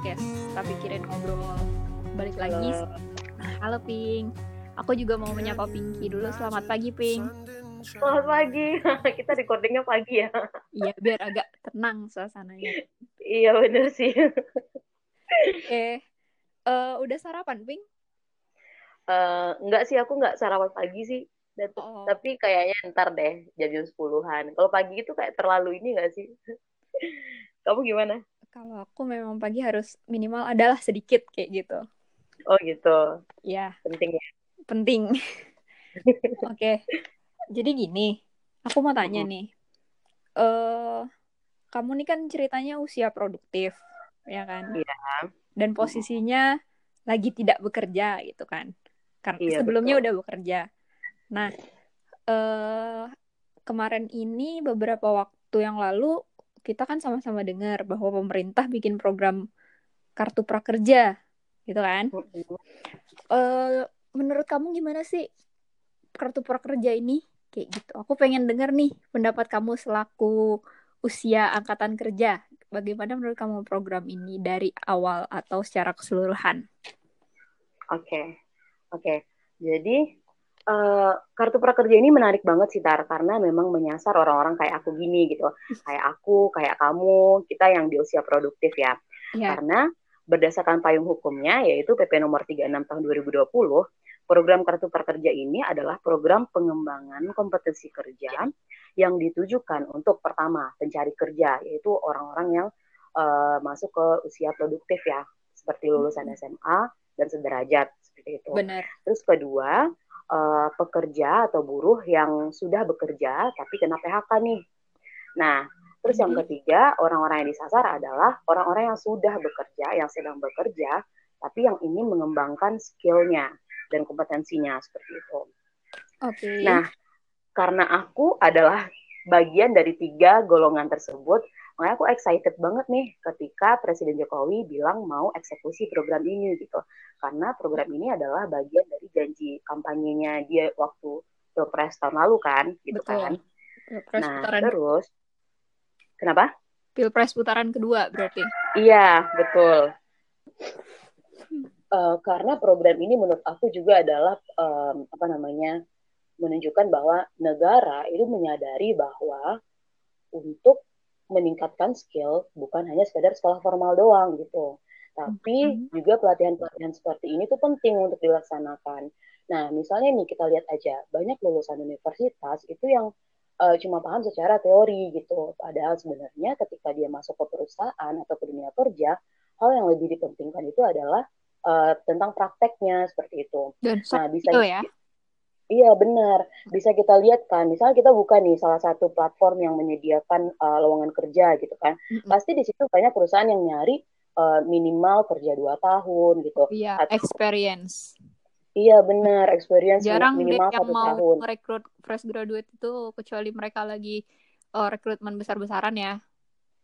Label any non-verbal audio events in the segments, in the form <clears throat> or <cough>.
podcast tapi kirain ngobrol balik lagi. Halo Pink. Aku juga mau menyapa Pinky dulu. Selamat pagi Pink. Selamat pagi. <laughs> Kita recordingnya pagi ya. Iya biar agak tenang suasananya. Iya bener sih. Oke. Uh, udah sarapan Pink? Uh, enggak sih aku nggak sarapan pagi sih. Dan, oh. tapi kayaknya ntar deh jam sepuluhan. Kalau pagi itu kayak terlalu ini gak sih? <laughs> Kamu gimana kalau aku memang pagi harus minimal adalah sedikit kayak gitu. Oh gitu. Ya. Penting ya. Penting. <laughs> Oke. okay. Jadi gini, aku mau tanya nih. Eh, uh, kamu nih kan ceritanya usia produktif, ya kan? Iya. Dan posisinya lagi tidak bekerja gitu kan? Karena iya, sebelumnya betul. udah bekerja. Nah, eh uh, kemarin ini beberapa waktu yang lalu kita kan sama-sama dengar bahwa pemerintah bikin program kartu prakerja, gitu kan? Uh, menurut kamu gimana sih kartu prakerja ini? Kayak gitu. Aku pengen dengar nih pendapat kamu selaku usia angkatan kerja. Bagaimana menurut kamu program ini dari awal atau secara keseluruhan? Oke, okay. oke. Okay. Jadi uh, kartu prakerja ini menarik banget sih Tar karena memang menyasar orang-orang kayak aku gini gitu <laughs> kayak aku kayak kamu kita yang di usia produktif ya yeah. karena berdasarkan payung hukumnya yaitu PP nomor 36 tahun 2020 program kartu prakerja ini adalah program pengembangan kompetensi kerja yang ditujukan untuk pertama pencari kerja yaitu orang-orang yang uh, masuk ke usia produktif ya seperti lulusan SMA dan sederajat seperti itu. Benar. Terus kedua, uh, pekerja atau buruh yang sudah bekerja tapi kena PHK nih. Nah, terus yang mm-hmm. ketiga, orang-orang yang disasar adalah orang-orang yang sudah bekerja, yang sedang bekerja, tapi yang ingin mengembangkan skillnya dan kompetensinya seperti itu. Oke. Okay. Nah, karena aku adalah bagian dari tiga golongan tersebut, makanya aku excited banget nih ketika Presiden Jokowi bilang mau eksekusi program ini gitu. Karena program ini adalah bagian dari janji kampanyenya dia waktu pilpres tahun lalu kan gitu Betul. kan. Pilpres nah putaran... terus kenapa? Pilpres putaran kedua berarti. Iya betul. Uh, karena program ini menurut aku juga adalah um, apa namanya menunjukkan bahwa negara itu menyadari bahwa untuk meningkatkan skill bukan hanya sekedar sekolah formal doang gitu tapi mm-hmm. juga pelatihan-pelatihan seperti ini tuh penting untuk dilaksanakan. Nah, misalnya nih kita lihat aja, banyak lulusan universitas itu yang uh, cuma paham secara teori gitu. Padahal sebenarnya ketika dia masuk ke perusahaan atau ke dunia kerja, hal yang lebih dipentingkan itu adalah uh, tentang prakteknya seperti itu. Dan nah, bisa itu ya. Iya benar, bisa kita lihat kan. Misalnya kita buka nih salah satu platform yang menyediakan uh, lowongan kerja gitu kan, mm-hmm. pasti di situ banyak perusahaan yang nyari uh, minimal kerja dua tahun gitu. Iya, Atau, experience. Iya benar, experience Jarang minimal yang satu mau tahun. merekrut fresh graduate itu kecuali mereka lagi uh, rekrutmen besar-besaran ya.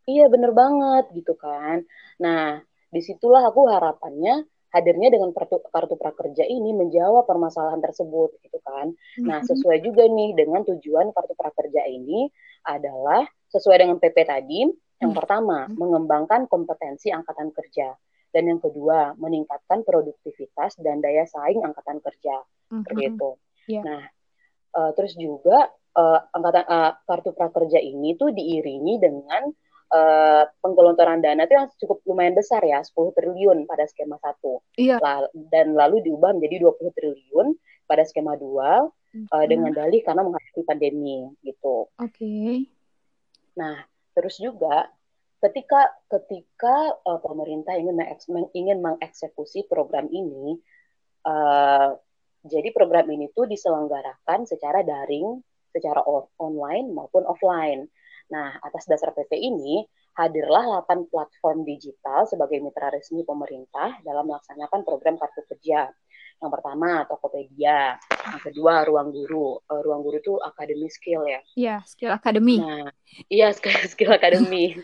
Iya bener banget gitu kan. Nah di situlah aku harapannya hadirnya dengan kartu, kartu prakerja ini menjawab permasalahan tersebut gitu kan. Nah, mm-hmm. sesuai juga nih dengan tujuan kartu prakerja ini adalah sesuai dengan PP tadi. Yang mm-hmm. pertama, mengembangkan kompetensi angkatan kerja. Dan yang kedua, meningkatkan produktivitas dan daya saing angkatan kerja. Mm-hmm. Seperti itu. Yeah. Nah, uh, terus juga uh, angkatan uh, kartu prakerja ini tuh diiringi dengan uh, penggelontoran dana itu yang cukup lumayan besar ya, 10 triliun pada skema satu. Iya. dan lalu diubah menjadi 20 triliun pada skema dua hmm. uh, dengan dalih karena menghadapi pandemi gitu. Oke. Okay. Nah, terus juga ketika ketika uh, pemerintah ingin meng ingin mengeksekusi program ini uh, jadi program ini tuh diselenggarakan secara daring, secara online maupun offline. Nah, atas dasar PP ini, hadirlah 8 platform digital sebagai mitra resmi pemerintah dalam melaksanakan program Kartu Kerja. Yang pertama, Tokopedia. Yang kedua, Ruang Guru. Uh, Ruang Guru itu Akademi Skill ya? Iya, Skill Academy. Nah, iya, <laughs> Skill, skill Academy.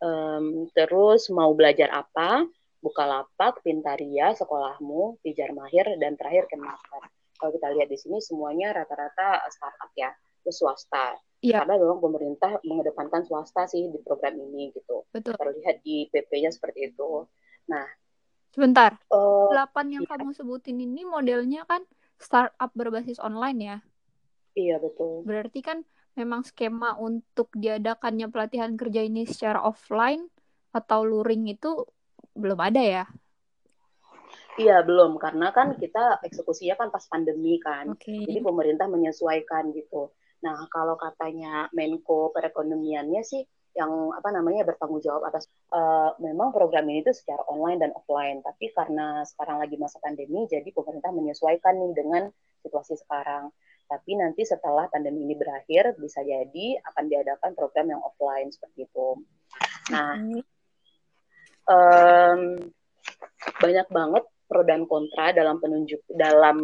um, <laughs> terus, mau belajar apa? Bukalapak, Pintaria, Sekolahmu, Pijar Mahir, dan terakhir Kemaster. Kalau kita lihat di sini semuanya rata-rata startup ya, ke swasta. Iya. Karena memang pemerintah mengedepankan swasta sih di program ini gitu. Betul. Terlihat di PP-nya seperti itu. Nah, sebentar. Uh, Delapan yang iya. kamu sebutin ini modelnya kan startup berbasis online ya? Iya betul. Berarti kan memang skema untuk diadakannya pelatihan kerja ini secara offline atau luring itu belum ada ya? Iya belum karena kan kita eksekusinya kan pas pandemi kan, okay. jadi pemerintah menyesuaikan gitu. Nah kalau katanya Menko perekonomiannya sih yang apa namanya bertanggung jawab atas uh, memang program ini itu secara online dan offline, tapi karena sekarang lagi masa pandemi, jadi pemerintah menyesuaikan nih dengan situasi sekarang. Tapi nanti setelah pandemi ini berakhir, bisa jadi akan diadakan program yang offline seperti itu. Nah, um, banyak banget pro dan kontra dalam penunjuk dalam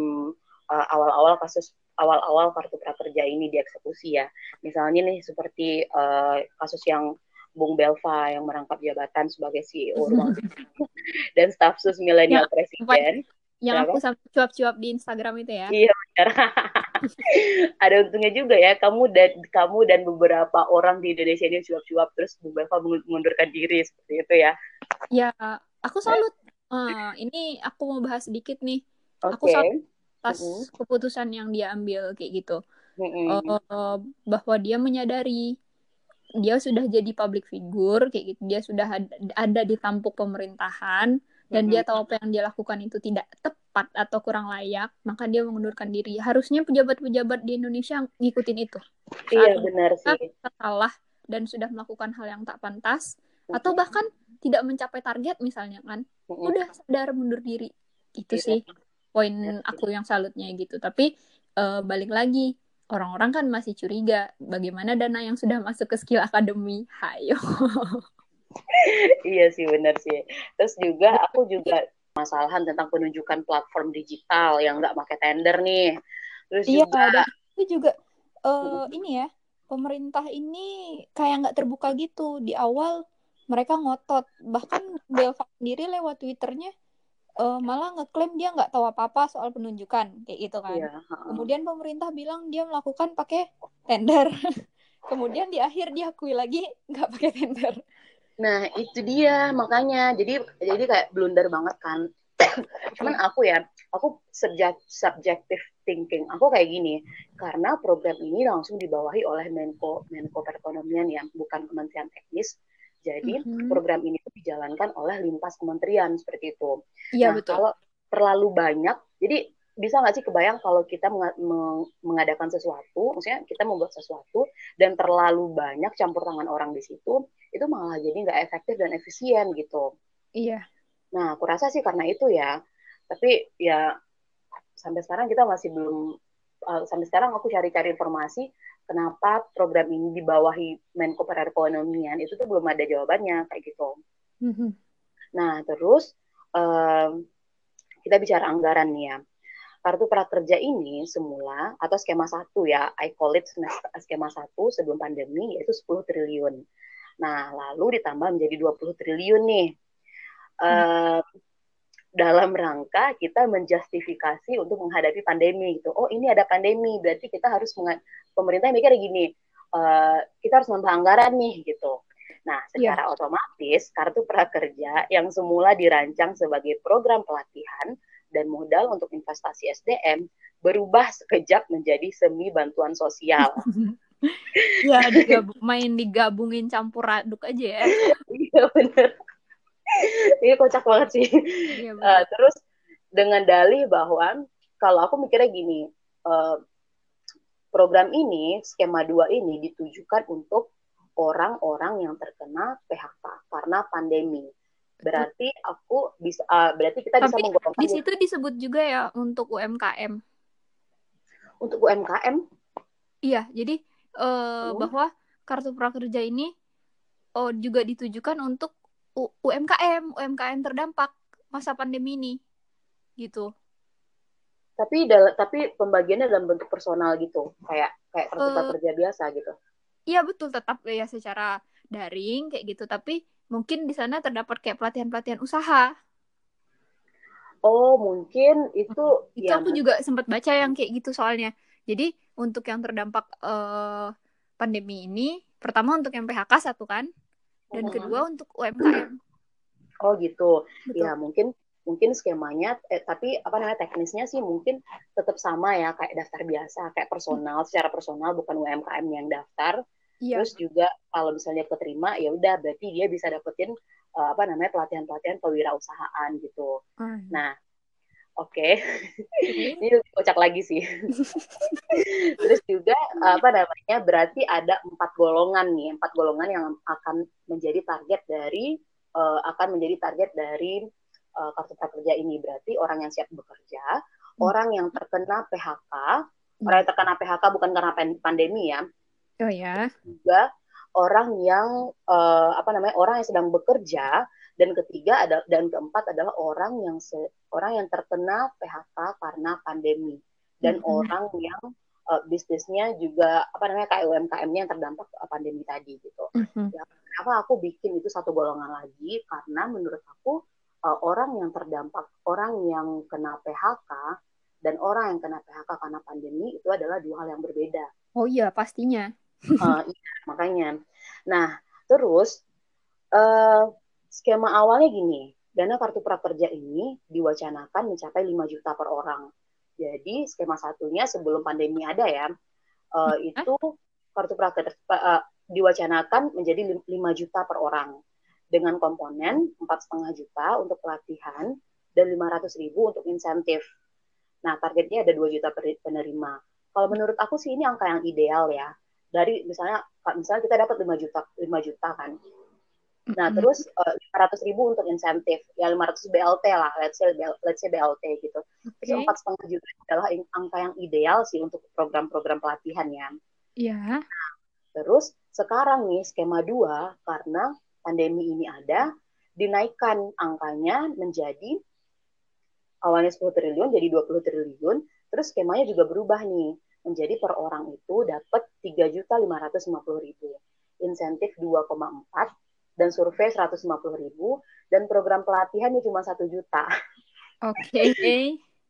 uh, awal-awal kasus awal-awal kartu prakerja ini dieksekusi ya. Misalnya nih seperti uh, kasus yang Bung Belva yang merangkap jabatan sebagai CEO <laughs> ruang <laughs> dan staf sus milenial ya, presiden. Yang Kenapa? aku cuap-cuap di Instagram itu ya. Iya benar. <laughs> Ada untungnya juga ya kamu dan kamu dan beberapa orang di Indonesia ini cuap-cuap terus Bung Belva mengundurkan diri seperti itu ya. Ya, aku salut Uh, ini aku mau bahas sedikit nih. Okay. Aku atas mm -hmm. keputusan yang dia ambil kayak gitu. Mm -hmm. uh, bahwa dia menyadari dia sudah jadi public figure kayak gitu. Dia sudah ada, ada di tampuk pemerintahan dan mm -hmm. dia tahu apa yang dia lakukan itu tidak tepat atau kurang layak, maka dia mengundurkan diri. Harusnya pejabat-pejabat di Indonesia ngikutin itu. Iya, benar sih. Salah dan sudah melakukan hal yang tak pantas mm -hmm. atau bahkan tidak mencapai target misalnya kan udah sadar mundur diri itu yeah. sih poin aku yang salutnya gitu. Tapi uh, balik lagi orang-orang kan masih curiga bagaimana dana yang sudah masuk ke skill academy hayo. <laughs> Iya sih benar sih. Terus juga aku juga masalahan tentang penunjukan platform digital yang nggak pakai tender nih. Terus iya, juga dan itu juga uh, ini ya pemerintah ini kayak nggak terbuka gitu. Di awal mereka ngotot. Bahkan Belva sendiri lewat twitternya uh, malah ngeklaim dia nggak tahu apa-apa soal penunjukan kayak gitu kan. Yeah. Iya, kemudian pemerintah bilang dia melakukan pakai tender. <laughs> Kemudian di akhir dia akui lagi nggak pakai tender. Nah itu dia makanya. Jadi jadi kayak blunder banget kan. <coughs> Cuman aku ya aku subjek subjective thinking aku kayak gini. Karena program ini langsung dibawahi oleh Menko Menko Perekonomian yang bukan Kementerian Teknis jadi mm-hmm. program ini tuh dijalankan oleh lintas kementerian seperti itu. Iya nah, betul. Kalau terlalu banyak, jadi bisa nggak sih kebayang kalau kita mengadakan sesuatu, maksudnya kita membuat sesuatu dan terlalu banyak campur tangan orang di situ, itu malah jadi nggak efektif dan efisien gitu. Iya. Nah, aku rasa sih karena itu ya. Tapi ya sampai sekarang kita masih belum uh, sampai sekarang aku cari-cari informasi kenapa program ini dibawahi Menko Perekonomian itu tuh belum ada jawabannya kayak gitu. Mm-hmm. Nah terus um, kita bicara anggaran nih ya. Kartu prakerja ini semula atau skema satu ya, I call it skema satu sebelum pandemi yaitu 10 triliun. Nah lalu ditambah menjadi 20 triliun nih. Uh, dalam rangka kita menjustifikasi untuk menghadapi pandemi gitu. Oh ini ada pandemi, berarti kita harus pemerintah mikir gini, uh, kita harus nambah anggaran nih gitu. Nah, secara yeah. otomatis kartu prakerja yang semula dirancang sebagai program pelatihan dan modal untuk investasi SDM berubah sekejap menjadi semi bantuan sosial. <laughs> ya, digabung, main digabungin campur aduk aja ya. <laughs> Iya benar <laughs> ini kocak banget sih. Iya, <laughs> uh, terus dengan dalih bahwa kalau aku mikirnya gini, uh, program ini skema dua ini ditujukan untuk orang-orang yang terkena PHK karena pandemi. Berarti aku bisa, uh, berarti kita Tapi bisa menggolongkan. Di situ disebut juga ya untuk UMKM. Untuk UMKM? Iya, jadi uh, hmm. bahwa kartu prakerja ini oh, juga ditujukan untuk UMKM UMKM terdampak masa pandemi ini gitu. Tapi dal tapi pembagiannya dalam bentuk personal gitu kayak kayak kartu uh, kerja biasa gitu. iya betul tetap ya secara daring kayak gitu. Tapi mungkin di sana terdapat kayak pelatihan pelatihan usaha. Oh mungkin itu itu ya, aku juga sempat baca yang kayak gitu soalnya. Jadi untuk yang terdampak uh, pandemi ini pertama untuk yang PHK satu kan dan hmm. kedua untuk UMKM. <clears throat> Oh gitu. Betul. Ya mungkin mungkin skemanya eh, tapi apa namanya teknisnya sih mungkin tetap sama ya kayak daftar biasa kayak personal secara personal bukan UMKM yang daftar. Iya. Terus juga kalau misalnya keterima ya udah berarti dia bisa dapetin uh, apa namanya pelatihan-pelatihan kewirausahaan gitu. Hmm. Nah, oke. Okay. <laughs> Ini kocak lagi sih. <laughs> Terus juga apa namanya berarti ada empat golongan nih, empat golongan yang akan menjadi target dari uh, akan menjadi target dari uh, kartu prakerja ini. Berarti orang yang siap bekerja, hmm. orang yang terkena PHK, hmm. orang yang terkena PHK bukan karena pandemi ya. Oh ya. Juga orang yang uh, apa namanya orang yang sedang bekerja dan ketiga ada dan keempat adalah orang yang se, orang yang terkena PHK karena pandemi dan mm-hmm. orang yang uh, bisnisnya juga apa namanya kayak UMKM-nya yang terdampak pandemi tadi gitu. Mm-hmm. Ya, kenapa aku bikin itu satu golongan lagi karena menurut aku uh, orang yang terdampak orang yang kena PHK dan orang yang kena PHK karena pandemi itu adalah dua hal yang berbeda. Oh iya pastinya uh, iya, makanya. Nah, terus uh, skema awalnya gini, dana kartu prakerja ini diwacanakan mencapai 5 juta per orang. Jadi skema satunya sebelum pandemi ada ya, uh, itu kartu prakerja uh, diwacanakan menjadi 5 juta per orang dengan komponen empat setengah juta untuk pelatihan dan 500 ribu untuk insentif. Nah, targetnya ada 2 juta penerima. Kalau menurut aku sih ini angka yang ideal ya dari misalnya misalnya kita dapat 5 juta 5 juta kan nah mm-hmm. terus uh, eh, 500 ribu untuk insentif ya 500 BLT lah let's say let's say BLT gitu okay. empat setengah juta adalah angka yang ideal sih untuk program-program pelatihan ya iya yeah. terus sekarang nih skema dua karena pandemi ini ada dinaikkan angkanya menjadi awalnya 10 triliun jadi 20 triliun terus skemanya juga berubah nih menjadi per orang itu dapat 3.550.000. Insentif 2,4 dan survei 150.000 dan program pelatihannya cuma 1 juta. Oke. Okay.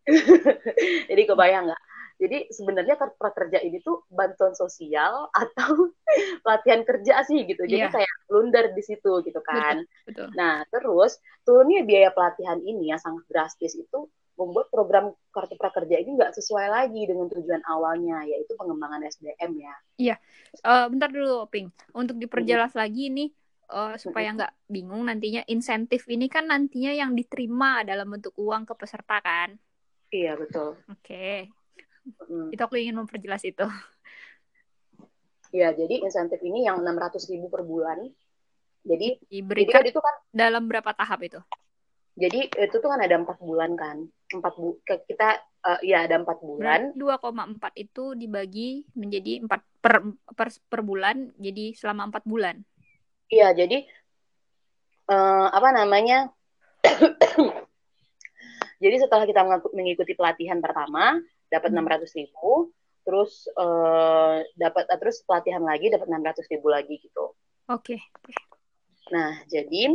<laughs> Jadi kebayang nggak? Jadi sebenarnya prakerja ini tuh bantuan sosial atau <laughs> pelatihan kerja sih gitu. Jadi yeah. kayak blunder di situ gitu kan. Betul, betul. Nah terus turunnya biaya pelatihan ini yang sangat drastis itu membuat program kartu prakerja ini nggak sesuai lagi dengan tujuan awalnya yaitu pengembangan SDM ya. Iya, uh, bentar dulu Ping. Untuk diperjelas hmm. lagi nih uh, supaya nggak bingung nantinya insentif ini kan nantinya yang diterima dalam bentuk uang ke peserta kan? Iya betul. Oke, okay. hmm. itu aku ingin memperjelas itu. Iya, jadi insentif ini yang 600 ribu per bulan. Jadi diberikan jadi itu kan dalam berapa tahap itu? Jadi itu tuh kan ada empat bulan kan, empat bu kita uh, ya ada empat bulan. Dua koma empat itu dibagi menjadi empat per, per per bulan, jadi selama empat bulan. Iya, jadi uh, apa namanya? <coughs> jadi setelah kita mengikuti pelatihan pertama dapat hmm. enam ratus ribu, terus uh, dapat uh, terus pelatihan lagi dapat enam ratus ribu lagi gitu. Oke. Okay. Nah, jadi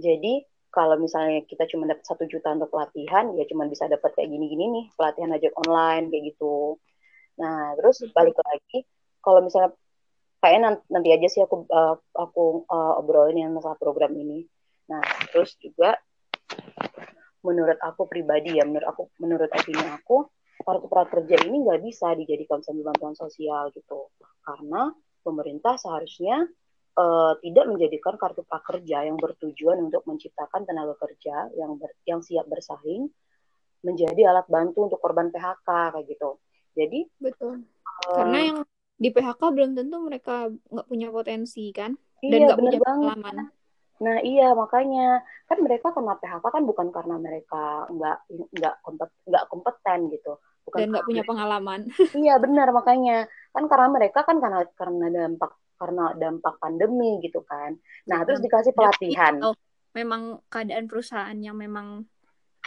jadi kalau misalnya kita cuma dapat satu juta untuk pelatihan, ya cuma bisa dapat kayak gini-gini nih, pelatihan aja online kayak gitu. Nah, terus balik lagi, kalau misalnya kayaknya nanti aja sih aku uh, aku uh, obrolin yang masalah program ini. Nah, terus juga menurut aku pribadi ya, menurut aku menurut opini aku, kartu prakerja ini nggak bisa dijadikan sambil bantuan sosial gitu, karena pemerintah seharusnya uh, tidak menjadikan kartu prakerja yang bertujuan untuk menciptakan tenaga kerja yang ber, yang siap bersaing menjadi alat bantu untuk korban PHK kayak gitu. Jadi betul. Uh, Karena yang di PHK belum tentu mereka nggak punya potensi kan iya, dan nggak punya pengalaman. Nah iya makanya kan mereka kena PHK kan bukan karena mereka nggak nggak kompet nggak kompeten gitu, bukan dan nggak punya pengalaman. <laughs> iya benar makanya kan karena mereka kan karena karena dampak karena dampak pandemi gitu kan. Nah, terus dikasih pelatihan. Oh, memang keadaan perusahaan yang memang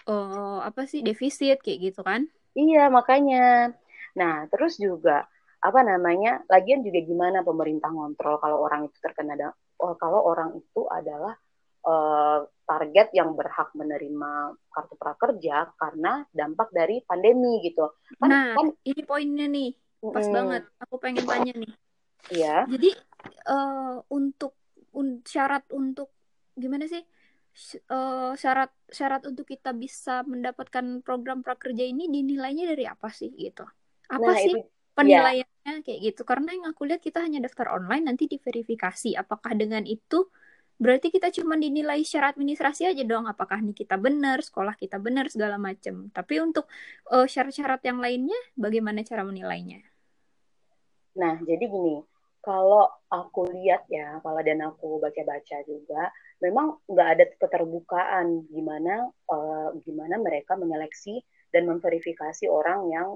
uh, apa sih defisit kayak gitu kan? Iya, makanya. Nah, terus juga apa namanya? Lagian juga gimana pemerintah ngontrol kalau orang itu terkena oh, kalau orang itu adalah uh, target yang berhak menerima kartu prakerja karena dampak dari pandemi gitu. Kan, nah, kan ini poinnya nih pas mm. banget. Aku pengen tanya nih. Iya. Jadi uh, untuk un, syarat untuk gimana sih? Uh, syarat syarat untuk kita bisa mendapatkan program prakerja ini dinilainya dari apa sih gitu? Apa nah, sih itu, penilaiannya ya. Kayak gitu? Karena yang aku lihat kita hanya daftar online nanti diverifikasi. Apakah dengan itu berarti kita cuma dinilai secara administrasi aja dong. Apakah nih kita benar sekolah kita benar segala macam tapi untuk uh, syarat-syarat yang lainnya bagaimana cara menilainya? Nah jadi gini. Kalau aku lihat ya kalau dan aku baca-baca juga memang nggak ada keterbukaan gimana uh, gimana mereka menyeleksi dan memverifikasi orang yang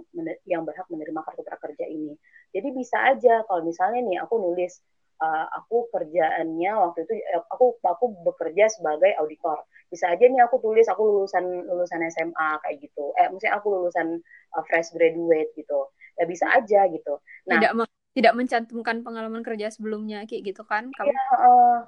yang berhak menerima kartu prakerja ini. Jadi bisa aja kalau misalnya nih aku nulis uh, aku kerjaannya waktu itu eh, aku aku bekerja sebagai auditor. Bisa aja nih aku tulis aku lulusan lulusan SMA kayak gitu. Eh maksudnya aku lulusan uh, fresh graduate gitu. Ya bisa aja gitu. Nah tidak tidak mencantumkan pengalaman kerja sebelumnya kayak gitu kan kamu? Ya, uh,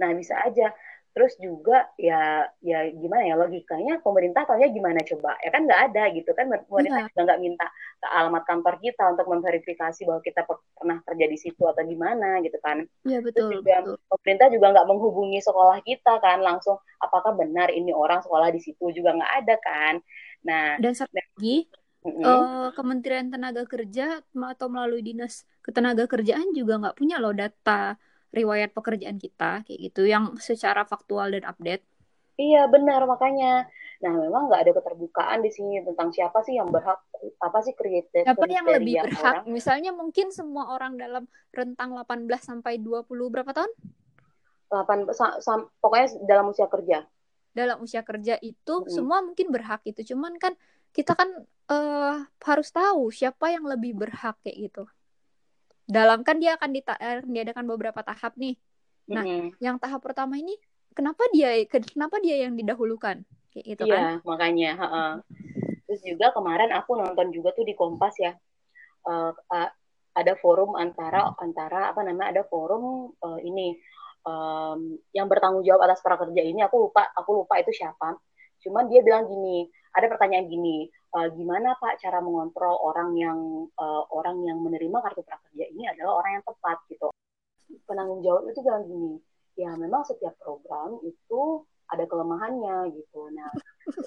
nah bisa aja terus juga ya ya gimana ya logikanya pemerintah taunya gimana coba ya kan nggak ada gitu kan pemerintah ya. juga nggak minta ke alamat kantor kita untuk memverifikasi bahwa kita pernah kerja di situ atau gimana gitu kan ya, betul, terus juga betul. pemerintah juga nggak menghubungi sekolah kita kan langsung apakah benar ini orang sekolah di situ juga nggak ada kan nah dan satu lagi Mm-hmm. Uh, Kementerian Tenaga Kerja atau melalui dinas ketenaga kerjaan juga nggak punya loh data riwayat pekerjaan kita kayak gitu yang secara faktual dan update. Iya benar makanya. Nah memang nggak ada keterbukaan di sini tentang siapa sih yang berhak apa sih kriteria Siapa yang lebih berhak? Orang. Misalnya mungkin semua orang dalam rentang 18 sampai 20 berapa tahun? 8 sa, sa, pokoknya dalam usia kerja. Dalam usia kerja itu hmm. semua mungkin berhak itu. Cuman kan kita kan uh, harus tahu siapa yang lebih berhak kayak gitu dalam kan dia akan eh, diadakan beberapa tahap nih. Nah, mm-hmm. yang tahap pertama ini kenapa dia kenapa dia yang didahulukan kayak gitu iya, kan? Makanya, uh-uh. Terus juga kemarin aku nonton juga tuh di Kompas ya. Uh, uh, ada forum antara antara apa namanya? Ada forum uh, ini um, yang bertanggung jawab atas prakerja ini aku lupa aku lupa itu siapa. Cuman dia bilang gini, ada pertanyaan gini, uh, gimana Pak cara mengontrol orang yang uh, orang yang menerima kartu prakerja ini adalah orang yang tepat gitu. Penanggung jawab itu bilang gini, ya memang setiap program itu ada kelemahannya gitu. Nah,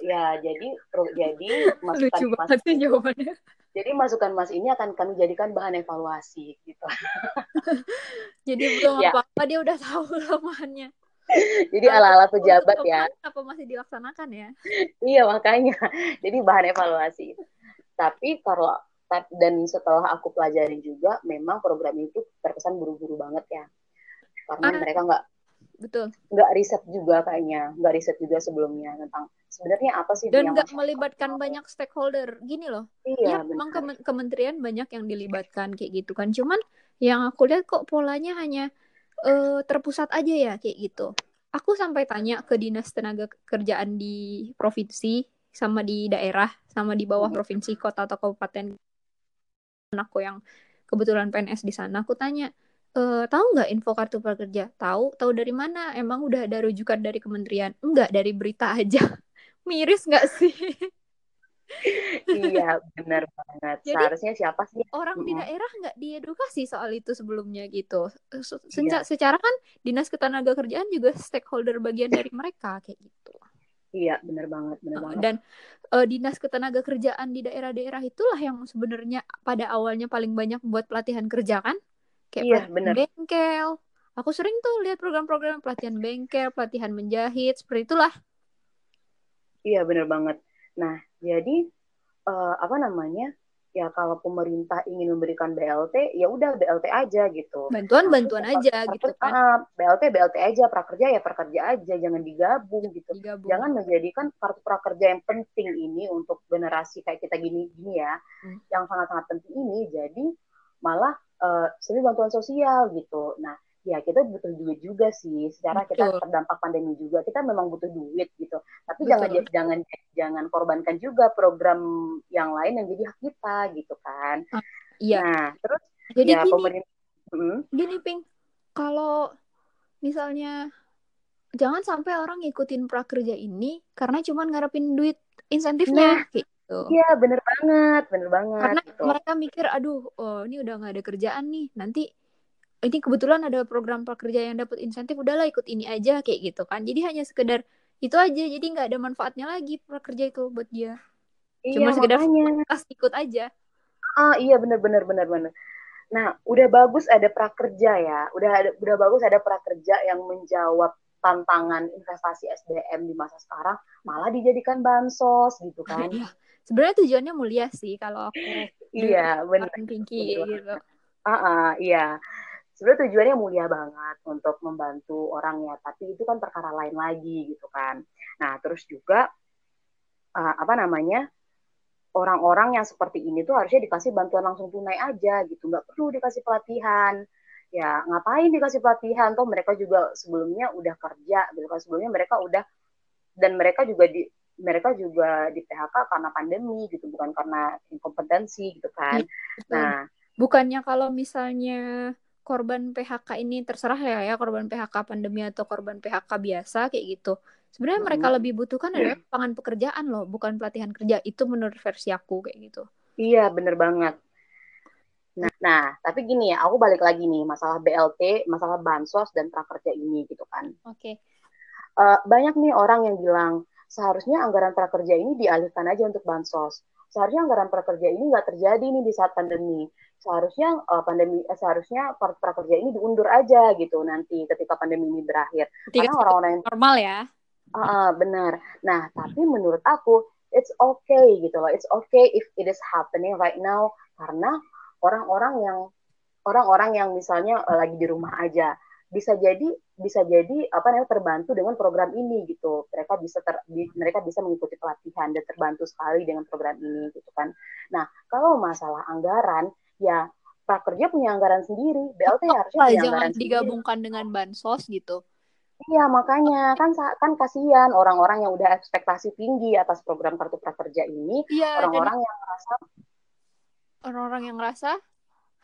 ya jadi pro, jadi masukan Lucu mas sih jawabannya. Jadi masukan mas ini akan kami jadikan bahan evaluasi gitu. <laughs> jadi belum ya. apa-apa dia udah tahu <laughs> kelemahannya. <laughs> Jadi ala-ala pejabat ya. Apa masih dilaksanakan ya? <laughs> iya makanya. <laughs> Jadi bahan evaluasi. Tapi kalau dan setelah aku pelajari juga, memang program itu terkesan buru-buru banget ya. Karena ah, mereka nggak betul nggak riset juga kayaknya, nggak riset juga sebelumnya tentang sebenarnya apa sih dan nggak melibatkan banyak stakeholder gini loh iya, ya memang kementerian banyak yang dilibatkan kayak gitu kan cuman yang aku lihat kok polanya hanya uh, terpusat aja ya kayak gitu. Aku sampai tanya ke dinas tenaga kerjaan di provinsi sama di daerah sama di bawah hmm. provinsi kota atau kabupaten aku yang kebetulan PNS di sana. Aku tanya e, tahu nggak info kartu prakerja? Tahu. Tahu dari mana? Emang udah ada rujukan dari kementerian. Enggak dari berita aja. <laughs> Miris nggak sih iya <laughs> benar banget. Jadi, seharusnya siapa sih orang di daerah nggak diedukasi soal itu sebelumnya gitu. Iya. secara kan dinas ketenaga kerjaan juga stakeholder bagian dari mereka kayak gitu. Iya benar banget benar banget. dan uh, dinas ketenaga kerjaan di daerah-daerah itulah yang sebenarnya pada awalnya paling banyak buat pelatihan kerja kan? Kayak iya, bener. bengkel. Aku sering tuh lihat program-program pelatihan bengkel pelatihan menjahit seperti itulah. Iya benar banget Nah, jadi uh, apa namanya? Ya kalau pemerintah ingin memberikan BLT, ya udah BLT aja gitu. Bantuan-bantuan nah, aja gitu kan. Uh, BLT BLT aja, prakerja ya prakerja aja, jangan digabung gitu. Digabung. Jangan menjadikan kartu prakerja yang penting ini untuk generasi kayak kita gini-gini ya, hmm. yang sangat-sangat penting ini jadi malah uh, bantuan sosial gitu. Nah, ya kita butuh duit juga sih secara kita terdampak pandemi juga kita memang butuh duit gitu tapi Betul. jangan jangan jangan korbankan juga program yang lain yang jadi hak kita gitu kan uh, iya nah terus jadi ya, gini, pemerintah hmm? gini ping kalau misalnya jangan sampai orang ngikutin prakerja ini karena cuma ngarepin duit insentifnya nah, gitu. Iya, bener banget, bener banget. Karena gitu. mereka mikir, aduh, oh, ini udah nggak ada kerjaan nih, nanti ini kebetulan ada program prakerja yang dapat insentif, udahlah ikut ini aja kayak gitu kan. Jadi hanya sekedar itu aja, jadi nggak ada manfaatnya lagi prakerja itu buat dia. Iya, Cuma sekedar pas ikut aja. Ah, iya bener bener bener bener. Nah, udah bagus ada prakerja ya. Udah ada udah bagus ada prakerja yang menjawab tantangan investasi SDM di masa sekarang malah dijadikan bansos gitu kan. Iya. Sebenarnya tujuannya mulia sih kalau aku iya, benar. Pinky gitu. Ah, uh, iya. Sebenarnya tujuannya mulia banget untuk membantu orang ya, tapi itu kan perkara lain lagi gitu kan. Nah, terus juga uh, apa namanya? orang-orang yang seperti ini tuh harusnya dikasih bantuan langsung tunai aja gitu, nggak perlu dikasih pelatihan. Ya ngapain dikasih pelatihan? Toh mereka juga sebelumnya udah kerja, gitu kan sebelumnya mereka udah dan mereka juga di mereka juga di PHK karena pandemi gitu, bukan karena inkompetensi gitu kan. Ya, nah, bukannya kalau misalnya korban PHK ini terserah ya ya korban PHK pandemi atau korban PHK biasa kayak gitu Sebenarnya hmm. mereka lebih butuhkan adalah lapangan pekerjaan loh, bukan pelatihan kerja. Itu menurut versi aku kayak gitu. Iya, bener banget. Nah, nah, tapi gini ya, aku balik lagi nih masalah BLT, masalah bansos dan prakerja ini gitu kan. Oke. Okay. Uh, banyak nih orang yang bilang seharusnya anggaran prakerja ini dialihkan aja untuk bansos. Seharusnya anggaran prakerja ini nggak terjadi nih di saat pandemi. Seharusnya uh, pandemi, eh, seharusnya prakerja ini diundur aja gitu nanti ketika pandemi ini berakhir. Ketika Karena orang-orang yang normal ya Uh, benar. Nah, tapi menurut aku it's okay gitu loh. It's okay if it is happening right now karena orang-orang yang orang-orang yang misalnya uh, lagi di rumah aja bisa jadi bisa jadi apa namanya terbantu dengan program ini gitu mereka bisa ter, di, mereka bisa mengikuti pelatihan dan terbantu sekali dengan program ini gitu kan nah kalau masalah anggaran ya prakerja punya anggaran sendiri. BLT oh, harusnya punya anggaran digabungkan sendiri. dengan bansos gitu. Iya makanya kan kan kasihan orang-orang yang udah ekspektasi tinggi atas program kartu prakerja ini, iya, orang-orang yang ngerasa orang-orang yang ngerasa?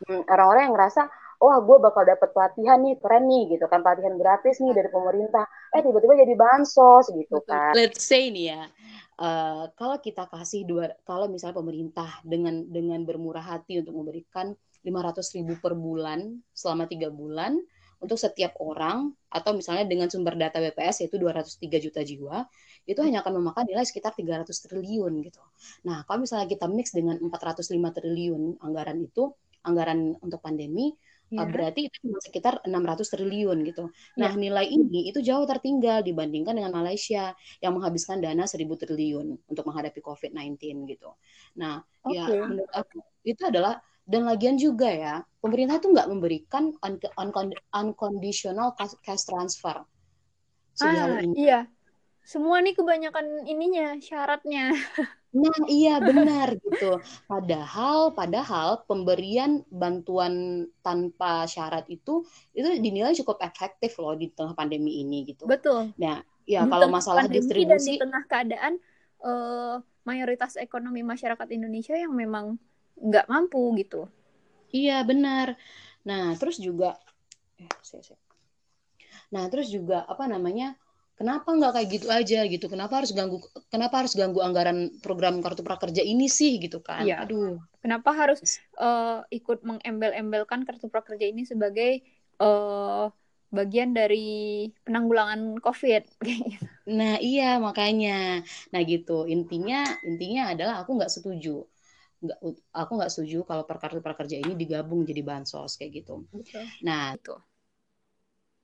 Hmm, orang-orang yang ngerasa oh gue bakal dapet pelatihan nih keren nih gitu kan pelatihan gratis nih dari pemerintah eh tiba-tiba jadi bansos gitu Betul. kan. Let's say nih ya uh, kalau kita kasih dua kalau misalnya pemerintah dengan dengan bermurah hati untuk memberikan 500 ribu per bulan selama tiga bulan untuk setiap orang atau misalnya dengan sumber data BPS yaitu 203 juta jiwa itu hanya akan memakan nilai sekitar 300 triliun gitu. Nah, kalau misalnya kita mix dengan 405 triliun anggaran itu, anggaran untuk pandemi, ya. berarti itu cuma sekitar 600 triliun gitu. Nah, ya. nilai ini itu jauh tertinggal dibandingkan dengan Malaysia yang menghabiskan dana 1000 triliun untuk menghadapi COVID-19 gitu. Nah, okay. ya menurut aku itu adalah dan lagian juga ya pemerintah itu nggak memberikan un un unconditional cash transfer ah, ini. iya semua nih kebanyakan ininya syaratnya nah iya benar gitu padahal padahal pemberian bantuan tanpa syarat itu itu dinilai cukup efektif loh di tengah pandemi ini gitu betul nah ya di kalau masalah distribusi dan di tengah keadaan uh, mayoritas ekonomi masyarakat Indonesia yang memang nggak mampu gitu. Iya benar. Nah terus juga, eh, nah terus juga apa namanya? Kenapa nggak kayak gitu aja gitu? Kenapa harus ganggu? Kenapa harus ganggu anggaran program kartu prakerja ini sih gitu kan? Iya. Aduh. Kenapa harus uh, ikut mengembel-embelkan kartu prakerja ini sebagai uh, bagian dari penanggulangan COVID. <laughs> nah iya makanya, nah gitu intinya intinya adalah aku nggak setuju nggak aku nggak setuju kalau perkartu prakerja ini digabung jadi bansos kayak gitu. Betul. Nah, itu.